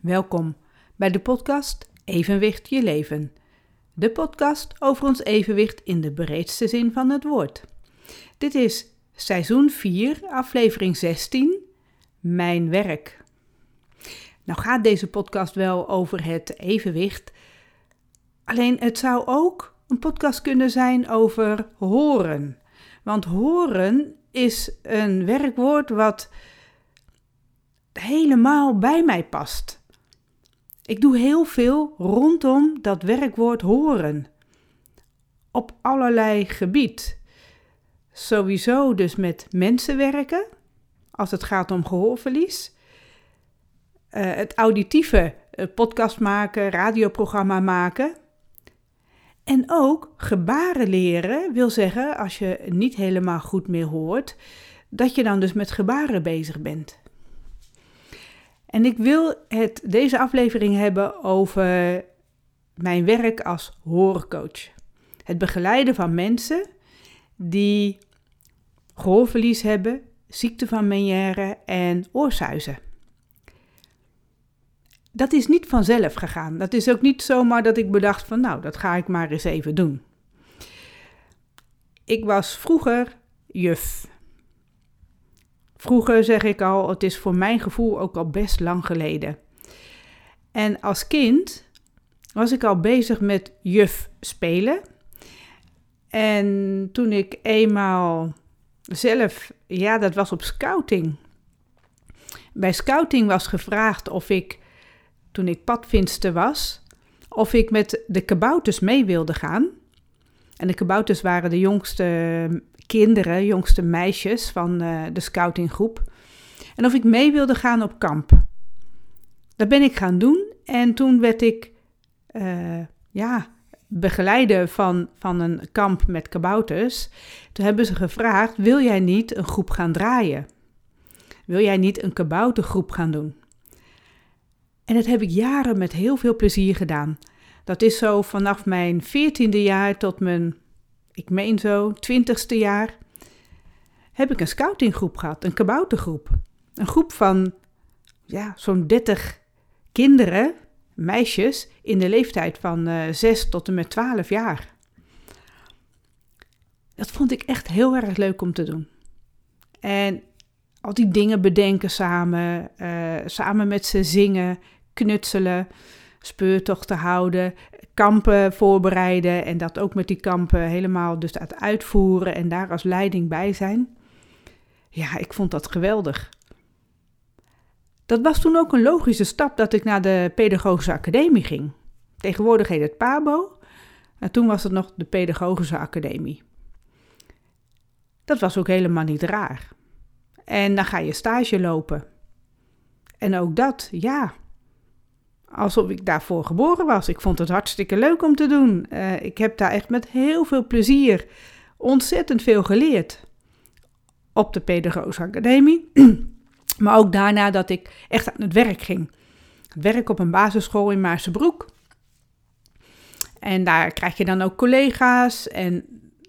Welkom bij de podcast Evenwicht je leven. De podcast over ons evenwicht in de breedste zin van het woord. Dit is seizoen 4, aflevering 16, Mijn werk. Nou gaat deze podcast wel over het evenwicht. Alleen het zou ook een podcast kunnen zijn over horen. Want horen is een werkwoord wat helemaal bij mij past. Ik doe heel veel rondom dat werkwoord horen. Op allerlei gebied. Sowieso dus met mensen werken, als het gaat om gehoorverlies. Uh, het auditieve, uh, podcast maken, radioprogramma maken. En ook gebaren leren wil zeggen, als je niet helemaal goed meer hoort, dat je dan dus met gebaren bezig bent. En ik wil het, deze aflevering hebben over mijn werk als hoorcoach. Het begeleiden van mensen die gehoorverlies hebben, ziekte van Meniere en oorsuizen. Dat is niet vanzelf gegaan. Dat is ook niet zomaar dat ik bedacht van nou, dat ga ik maar eens even doen. Ik was vroeger juf. Vroeger zeg ik al, het is voor mijn gevoel ook al best lang geleden. En als kind was ik al bezig met juf spelen. En toen ik eenmaal zelf, ja, dat was op scouting. Bij scouting was gevraagd of ik, toen ik padvinster was, of ik met de kabouters mee wilde gaan. En de kabouters waren de jongste kinderen, jongste meisjes van uh, de scoutinggroep. En of ik mee wilde gaan op kamp. Dat ben ik gaan doen en toen werd ik uh, ja, begeleider van, van een kamp met kabouters. Toen hebben ze gevraagd, wil jij niet een groep gaan draaien? Wil jij niet een kaboutergroep gaan doen? En dat heb ik jaren met heel veel plezier gedaan. Dat is zo vanaf mijn veertiende jaar tot mijn ik meen zo, twintigste jaar, heb ik een scoutinggroep gehad, een kaboutergroep. Een groep van ja, zo'n 30 kinderen, meisjes, in de leeftijd van uh, eh, 6 tot en met 12 jaar. Dat vond ik echt heel erg leuk om te doen. En al die dingen bedenken samen, uh, samen met ze zingen, knutselen, speurtochten houden, kampen voorbereiden en dat ook met die kampen helemaal dus het uitvoeren en daar als leiding bij zijn. Ja, ik vond dat geweldig. Dat was toen ook een logische stap dat ik naar de Pedagogische Academie ging. Tegenwoordig heet het PABO, en toen was het nog de Pedagogische Academie. Dat was ook helemaal niet raar. En dan ga je stage lopen. En ook dat, ja, alsof ik daarvoor geboren was. Ik vond het hartstikke leuk om te doen. Uh, ik heb daar echt met heel veel plezier ontzettend veel geleerd. Op de Pedagogische Academie. maar ook daarna dat ik echt aan het werk ging. Werk op een basisschool in Maarsebroek. En daar krijg je dan ook collega's. En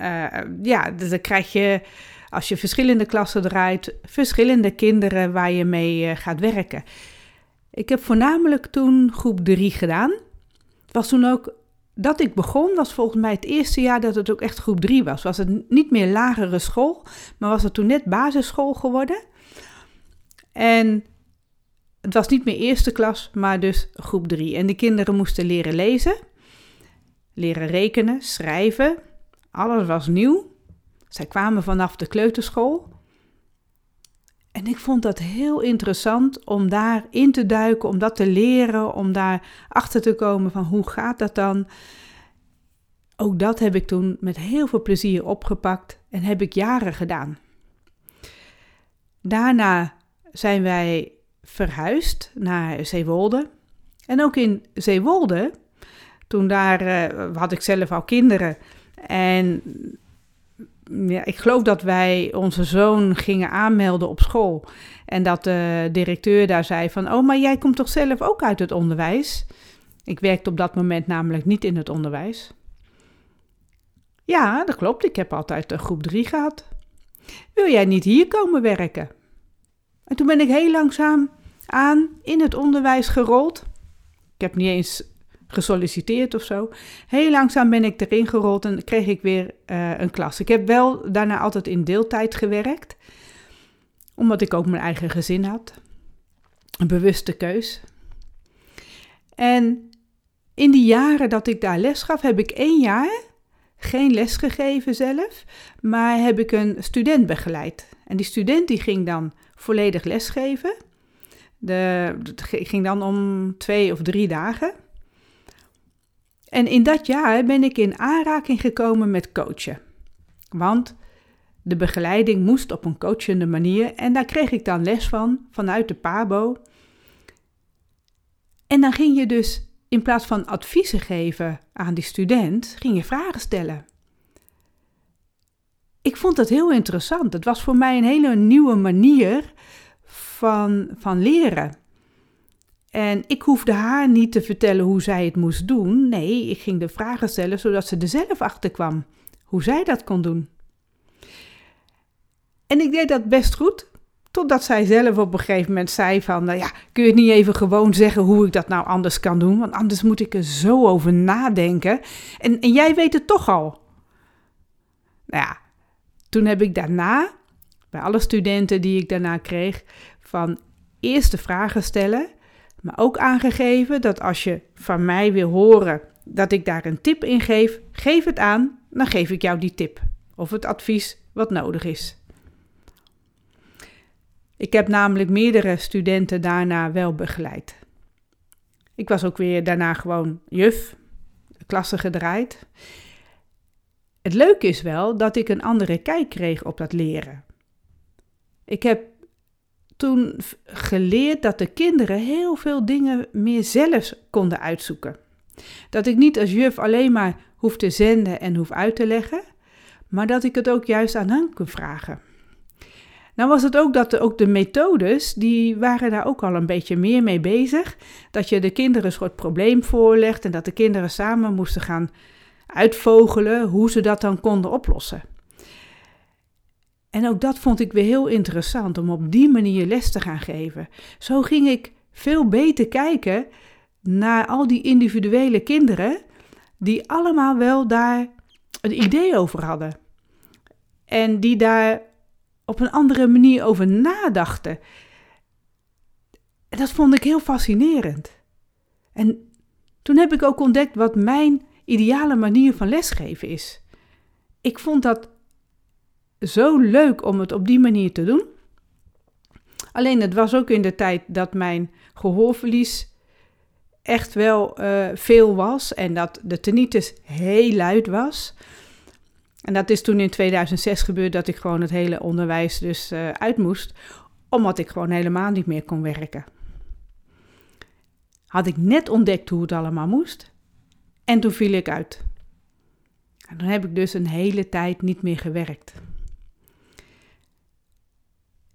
uh, ja, dus dan krijg je, als je verschillende klassen draait, verschillende kinderen waar je mee uh, gaat werken. Ik heb voornamelijk toen groep 3 gedaan. Het was toen ook dat ik begon, was volgens mij het eerste jaar dat het ook echt groep 3 was. Was het niet meer lagere school, maar was het toen net basisschool geworden. En het was niet meer eerste klas, maar dus groep 3. En de kinderen moesten leren lezen, leren rekenen, schrijven. Alles was nieuw. Zij kwamen vanaf de kleuterschool. En ik vond dat heel interessant om daar in te duiken, om dat te leren, om daar achter te komen van hoe gaat dat dan. Ook dat heb ik toen met heel veel plezier opgepakt en heb ik jaren gedaan. Daarna zijn wij verhuisd naar Zeewolde. En ook in Zeewolde, toen daar uh, had ik zelf al kinderen. En ja, ik geloof dat wij onze zoon gingen aanmelden op school. En dat de directeur daar zei van, oh, maar jij komt toch zelf ook uit het onderwijs? Ik werkte op dat moment namelijk niet in het onderwijs. Ja, dat klopt. Ik heb altijd groep 3 gehad. Wil jij niet hier komen werken? En toen ben ik heel langzaam aan in het onderwijs gerold. Ik heb niet eens gesolliciteerd of zo. Heel langzaam ben ik erin gerold en kreeg ik weer uh, een klas. Ik heb wel daarna altijd in deeltijd gewerkt, omdat ik ook mijn eigen gezin had. Een bewuste keus. En in die jaren dat ik daar les gaf, heb ik één jaar geen les gegeven zelf, maar heb ik een student begeleid. En die student die ging dan volledig lesgeven. De, ging dan om twee of drie dagen. En in dat jaar ben ik in aanraking gekomen met coachen. Want de begeleiding moest op een coachende manier en daar kreeg ik dan les van vanuit de PABO. En dan ging je dus in plaats van adviezen geven aan die student, ging je vragen stellen. Ik vond dat heel interessant. Het was voor mij een hele nieuwe manier van, van leren. En ik hoefde haar niet te vertellen hoe zij het moest doen. Nee, ik ging de vragen stellen zodat ze er zelf achter kwam hoe zij dat kon doen. En ik deed dat best goed, totdat zij zelf op een gegeven moment zei van, nou ja, kun je het niet even gewoon zeggen hoe ik dat nou anders kan doen? Want anders moet ik er zo over nadenken. En, en jij weet het toch al. Nou ja, toen heb ik daarna, bij alle studenten die ik daarna kreeg, van eerst de vragen stellen maar ook aangegeven dat als je van mij wil horen dat ik daar een tip in geef, geef het aan, dan geef ik jou die tip of het advies wat nodig is. Ik heb namelijk meerdere studenten daarna wel begeleid. Ik was ook weer daarna gewoon juf, klasse gedraaid. Het leuke is wel dat ik een andere kijk kreeg op dat leren. Ik heb toen geleerd dat de kinderen heel veel dingen meer zelf konden uitzoeken. Dat ik niet als juf alleen maar hoef te zenden en hoef uit te leggen, maar dat ik het ook juist aan hen kon vragen. Nou was het ook dat de, ook de methodes, die waren daar ook al een beetje meer mee bezig. Dat je de kinderen een soort probleem voorlegt en dat de kinderen samen moesten gaan uitvogelen hoe ze dat dan konden oplossen. En ook dat vond ik weer heel interessant om op die manier les te gaan geven. Zo ging ik veel beter kijken naar al die individuele kinderen die allemaal wel daar een idee over hadden. En die daar op een andere manier over nadachten. En dat vond ik heel fascinerend. En toen heb ik ook ontdekt wat mijn ideale manier van lesgeven is. Ik vond dat zo leuk om het op die manier te doen. Alleen het was ook in de tijd dat mijn gehoorverlies echt wel uh, veel was en dat de tinnitus heel luid was. En dat is toen in 2006 gebeurd dat ik gewoon het hele onderwijs dus uh, uit moest, omdat ik gewoon helemaal niet meer kon werken. Had ik net ontdekt hoe het allemaal moest en toen viel ik uit. En dan heb ik dus een hele tijd niet meer gewerkt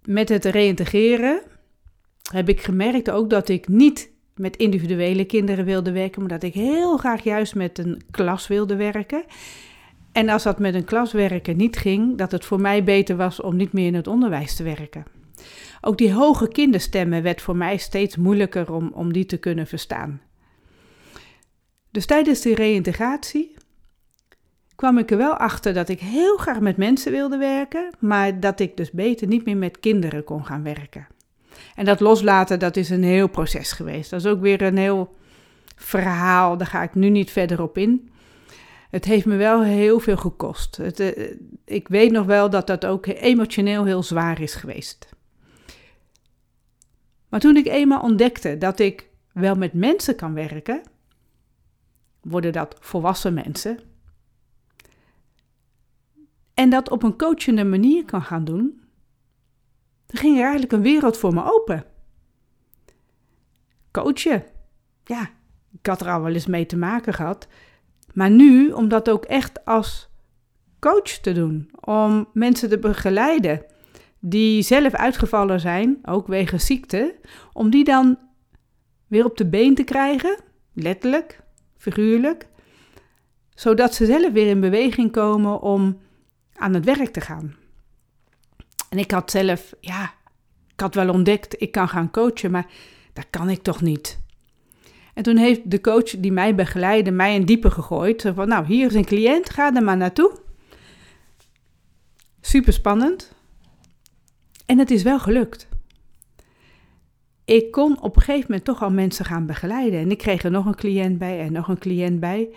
met het reïntegreren heb ik gemerkt ook dat ik niet met individuele kinderen wilde werken, maar dat ik heel graag juist met een klas wilde werken. En als dat met een klas werken niet ging, dat het voor mij beter was om niet meer in het onderwijs te werken. Ook die hoge kinderstemmen werd voor mij steeds moeilijker om, om die te kunnen verstaan. Dus tijdens die reïntegratie kwam ik er wel achter dat ik heel graag met mensen wilde werken, maar dat ik dus beter niet meer met kinderen kon gaan werken. En dat loslaten, dat is een heel proces geweest. Dat is ook weer een heel verhaal, daar ga ik nu niet verder op in. Het heeft me wel heel veel gekost. Het, eh, ik weet nog wel dat dat ook emotioneel heel zwaar is geweest. Maar toen ik eenmaal ontdekte dat ik wel met mensen kan werken, worden dat volwassen mensen, en dat op een coachende manier kan gaan doen, dan ging er eigenlijk een wereld voor me open. Coachen, ja, ik had er al wel eens mee te maken gehad. Maar nu, om dat ook echt als coach te doen, om mensen te begeleiden die zelf uitgevallen zijn, ook wegens ziekte, om die dan weer op de been te krijgen, letterlijk, figuurlijk, zodat ze zelf weer in beweging komen om het werk te gaan. En ik had zelf, ja, ik had wel ontdekt, ik kan gaan coachen, maar dat kan ik toch niet. En toen heeft de coach die mij begeleidde mij een diepe gegooid. Van, nou, hier is een cliënt, ga er maar naartoe. Super spannend. En het is wel gelukt. Ik kon op een gegeven moment toch al mensen gaan begeleiden. En ik kreeg er nog een cliënt bij en nog een cliënt bij.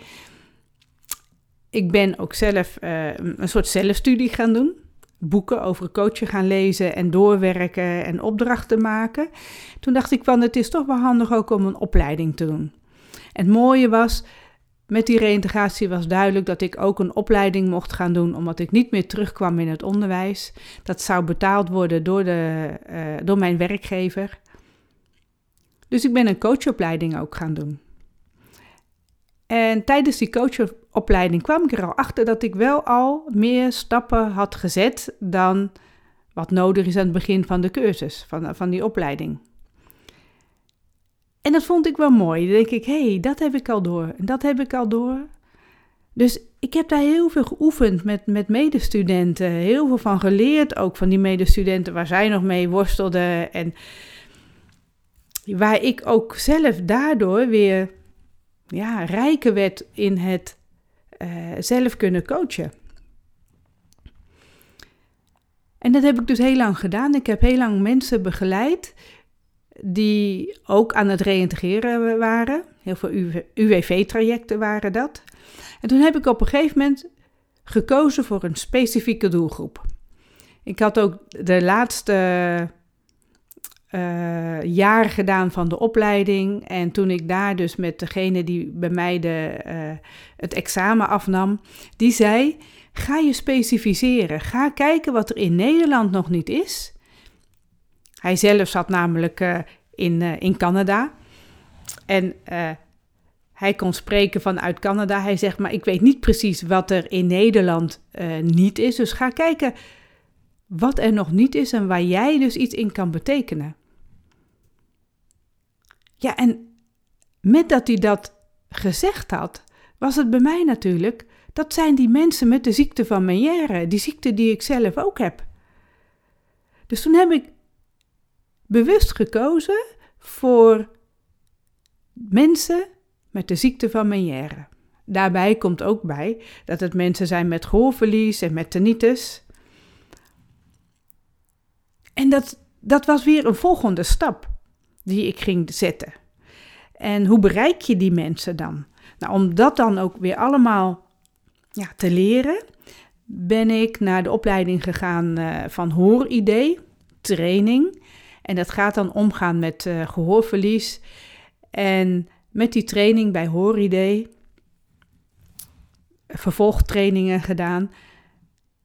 Ik ben ook zelf uh, een soort zelfstudie gaan doen boeken over coachen gaan lezen en doorwerken en opdrachten maken. Toen dacht ik van het is toch wel handig ook om een opleiding te doen. En het mooie was, met die reïntegratie was duidelijk dat ik ook een opleiding mocht gaan doen, omdat ik niet meer terugkwam in het onderwijs. Dat zou betaald worden door, de, uh, door mijn werkgever. Dus ik ben een coachopleiding ook gaan doen. En tijdens die coachopleiding kwam ik er al achter dat ik wel al meer stappen had gezet dan wat nodig is aan het begin van de cursus, van, van die opleiding. En dat vond ik wel mooi. Dan denk ik, hé, hey, dat heb ik al door en dat heb ik al door. Dus ik heb daar heel veel geoefend met, met medestudenten, heel veel van geleerd, ook van die medestudenten waar zij nog mee worstelden en waar ik ook zelf daardoor weer ja, rijker werd in het uh, zelf kunnen coachen. En dat heb ik dus heel lang gedaan. Ik heb heel lang mensen begeleid die ook aan het reïntegreren waren. Heel veel UWV-trajecten waren dat. En toen heb ik op een gegeven moment gekozen voor een specifieke doelgroep. Ik had ook de laatste uh, jaar gedaan van de opleiding. En toen ik daar dus met degene die bij mij de, uh, het examen afnam, die zei: ga je specificeren. Ga kijken wat er in Nederland nog niet is. Hij zelf zat namelijk uh, in, in Canada. En hij kon spreken vanuit Canada. Hij zegt: Maar ik weet niet precies wat er in Nederland niet is. Dus ga kijken wat er nog niet is en waar jij dus iets in kan betekenen. Ja, en met dat hij dat gezegd had, was het bij mij natuurlijk, dat zijn die mensen met de ziekte van Meniere, die ziekte die ik zelf ook heb. Dus toen heb ik bewust gekozen voor mensen met de ziekte van Meniere. Daarbij komt ook bij dat het mensen zijn met gehoorverlies en met tinnitus. En dat, dat was weer een volgende stap die ik ging zetten. En hoe bereik je die mensen dan? Nou, om dat dan ook weer allemaal ja, te leren, ben ik naar de opleiding gegaan uh, van hooridee, training. En dat gaat dan omgaan met uh, gehoorverlies. En met die training bij hooridee, vervolgtrainingen gedaan,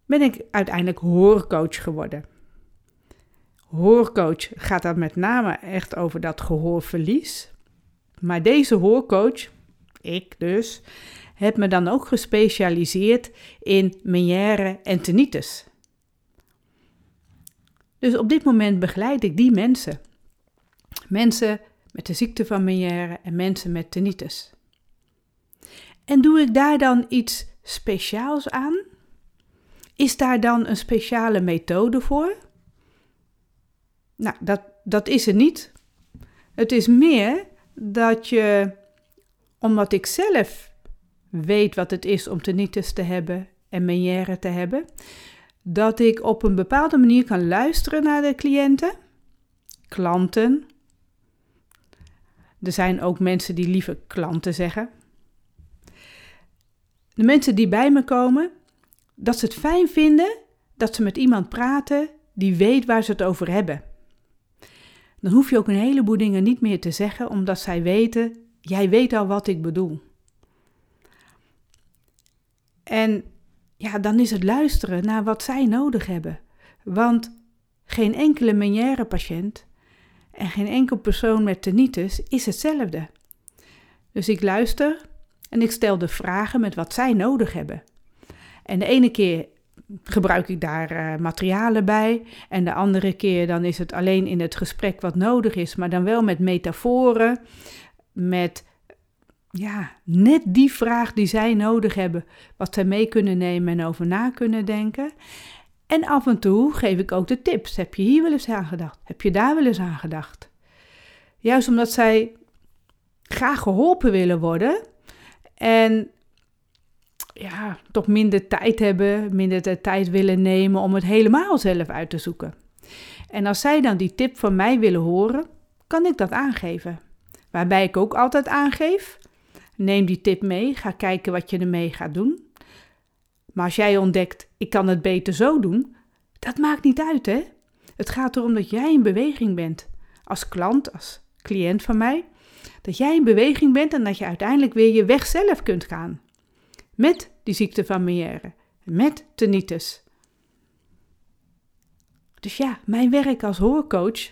ben ik uiteindelijk hoorcoach geworden hoorcoach gaat dan met name echt over dat gehoorverlies. Maar deze hoorcoach, ik dus, heb me dan ook gespecialiseerd in Meniere en tinnitus. Dus op dit moment begeleid ik die mensen. Mensen met de ziekte van Meniere en mensen met tinnitus. En doe ik daar dan iets speciaals aan? Is daar dan een speciale methode voor? Nou, dat, dat is er niet. Het is meer dat je, omdat ik zelf weet wat het is om tinnitus te hebben en meniere te hebben, dat ik op een bepaalde manier kan luisteren naar de cliënten, klanten. Er zijn ook mensen die liever klanten zeggen. De mensen die bij me komen, dat ze het fijn vinden dat ze met iemand praten die weet waar ze het over hebben. Dan hoef je ook een heleboel dingen niet meer te zeggen, omdat zij weten, jij weet al wat ik bedoel. En ja, dan is het luisteren naar wat zij nodig hebben. Want geen enkele meniere patiënt en geen enkel persoon met tinnitus is hetzelfde. Dus ik luister en ik stel de vragen met wat zij nodig hebben. En de ene keer gebruik ik daar uh, materialen bij. En de andere keer dan is het alleen in het gesprek wat nodig is, maar dan wel met metaforen, met ja, net die vraag die zij nodig hebben, wat zij mee kunnen nemen en over na kunnen denken. En af en toe geef ik ook de tips. Heb je hier wel eens aan gedacht? Heb je daar wel eens aan gedacht? Juist omdat zij graag geholpen willen worden en ja, toch minder tijd hebben, minder de tijd willen nemen om het helemaal zelf uit te zoeken. En als zij dan die tip van mij willen horen, kan ik dat aangeven. Waarbij ik ook altijd aangeef: neem die tip mee, ga kijken wat je ermee gaat doen. Maar als jij ontdekt, ik kan het beter zo doen, dat maakt niet uit, hè? Het gaat erom dat jij in beweging bent. Als klant, als cliënt van mij. Dat jij in beweging bent en dat je uiteindelijk weer je weg zelf kunt gaan. Met die ziekte van Meière. Met tinnitus. Dus ja, mijn werk als hoorcoach.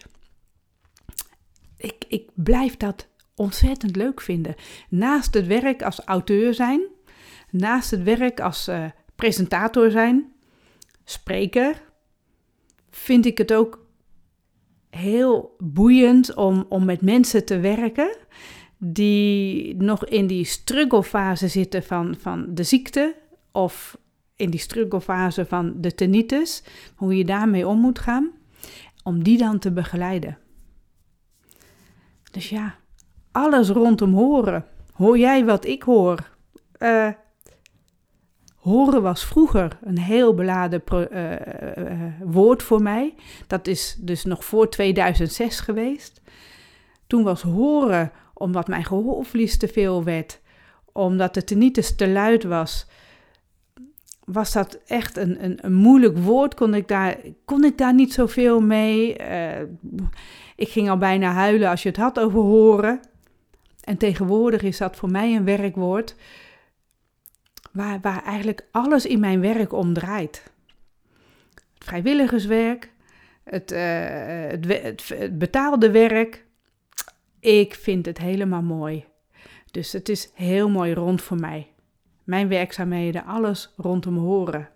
Ik, ik blijf dat ontzettend leuk vinden. Naast het werk als auteur zijn. Naast het werk als uh, presentator zijn, spreker, vind ik het ook heel boeiend om, om met mensen te werken die nog in die strugglefase zitten van, van de ziekte of in die strugglefase van de tinnitus, hoe je daarmee om moet gaan, om die dan te begeleiden. Dus ja, alles rondom horen. Hoor jij wat ik hoor? Uh, Horen was vroeger een heel beladen uh, woord voor mij. Dat is dus nog voor 2006 geweest. Toen was horen, omdat mijn gehoorverlies te veel werd, omdat de tinnitus te luid was, was dat echt een, een, een, moeilijk woord. Kon ik, daar, kon ik daar niet zoveel mee. Uh, ik ging al bijna huilen als je het had over horen. En tegenwoordig is dat voor mij een werkwoord waar, waar eigenlijk alles in mijn werk om draait. Het vrijwilligerswerk, het, uh, het, het, betaalde werk. Ik vind het helemaal mooi. Dus het is heel mooi rond voor mij. Mijn werkzaamheden, alles rondom horen.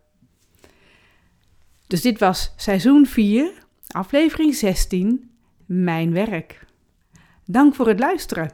Dus dit was seizoen 4, aflevering 16, Mijn werk. Dank voor het luisteren.